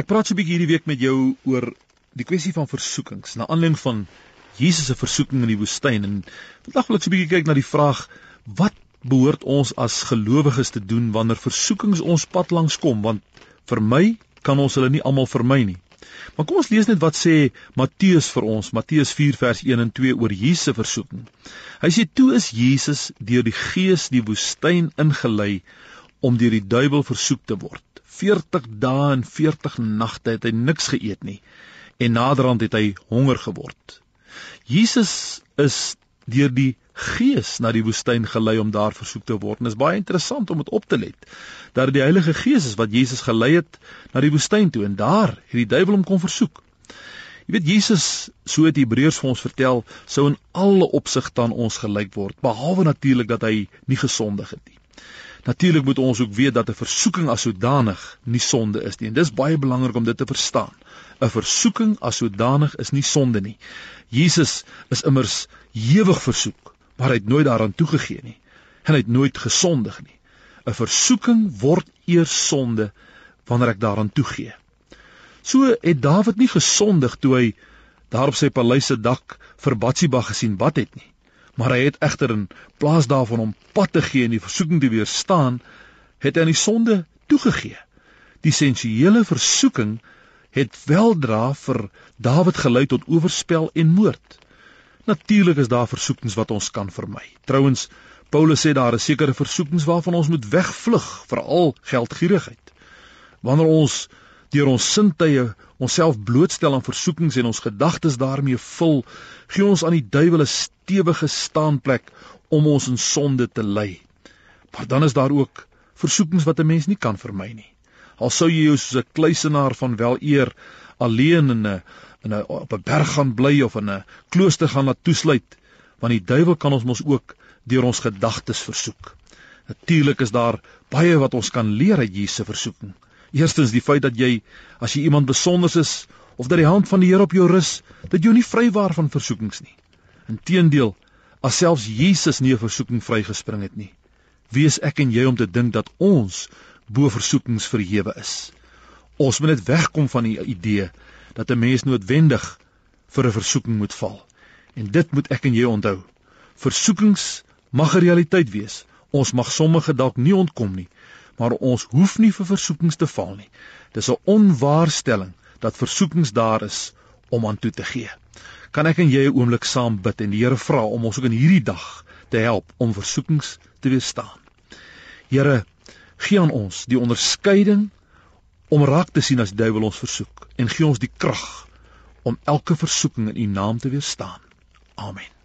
Ek praat so 'n bietjie hierdie week met jou oor die kwessie van versoekings, na aanleiding van Jesus se versoeking in die woestyn en vandag wil ek so 'n bietjie kyk na die vraag wat behoort ons as gelowiges te doen wanneer versoekings ons pad langs kom want vir my kan ons hulle nie almal vermy nie. Maar kom ons lees net wat sê Matteus vir ons, Matteus 4 vers 1 en 2 oor Jesus se versoeking. Hy sê toe is Jesus deur die Gees die woestyn ingelei om deur die duiwel versoek te word. 40 dae en 40 nagte het hy niks geëet nie en naderhand het hy honger geword. Jesus is deur die Gees na die woestyn gelei om daar versoek te word. En dit is baie interessant om dit op te let dat die Heilige Gees is wat Jesus gelei het na die woestyn toe en daar het die duiwel hom kom versoek. Jy weet Jesus, so het Hebreërs vir ons vertel, sou in alle opsigte aan ons gelyk word, behalwe natuurlik dat hy nie gesondig het nie. Natuurlik moet ons ook weet dat 'n versoeking as sodanig nie sonde is nie. En dis baie belangrik om dit te verstaan. 'n Versoeking as sodanig is nie sonde nie. Jesus is immers ewig versoek, maar hy het nooit daaraan toegegee nie en hy het nooit gesondig nie. 'n Versoeking word eers sonde wanneer ek daaraan toegee. So het Dawid nie gesondig toe hy daar op sy paleis se dak vir Batsheba gesien wat het nie maar hy het egter in plaas daarvan om pad te gee en die versoeking te weerstaan, het hy aan die sonde toegegee. Die sensuele versoeking het weldra vir Dawid gelei tot oorspel en moord. Natuurlik is daar versoekings wat ons kan vermy. Trouwens, Paulus sê daar is sekere versoekings waarvan ons moet wegvlug, veral geldgierigheid. Wanneer ons deur ons sintuie onsself blootstel aan versoekings en ons gedagtes daarmee vul, gee ons aan die duiwel 'n stewige staanplek om ons in sonde te lei. Maar dan is daar ook versoekings wat 'n mens nie kan vermy nie. Al sou jy jou soos 'n kluisenaar van wel eer alleen in 'n in 'n op 'n berg gaan bly of in 'n klooster gaan laat toesluit, want die duiwel kan ons mos ook deur ons gedagtes versoek. Natuurlik is daar baie wat ons kan leer uit Jesus se versoeking. Eerstens die feit dat jy as jy iemand besonders is of dat die hand van die Here op jou rus, dat jy nie vrywaar van versoekings nie. Inteendeel, as selfs Jesus nie 'n versoeking vrygespring het nie, wie is ek en jy om te dink dat ons bo versoekings verhewe is? Ons moet net wegkom van die idee dat 'n mens noodwendig vir 'n versoeking moet val. En dit moet ek en jy onthou. Versoekings mag 'n realiteit wees. Ons mag sommige dalk nie ontkom nie, maar ons hoef nie vir versoekings te val nie. Dis 'n onwaarstelling dat versoekings daar is om aan toe te gee. Kan ek en jy 'n oomblik saam bid en die Here vra om ons ook in hierdie dag te help om versoekings te weerstaan. Here, gee aan ons die onderskeiding om raak te sien as die duiwel ons versoek en gee ons die krag om elke versoeking in U naam te weerstaan. Amen.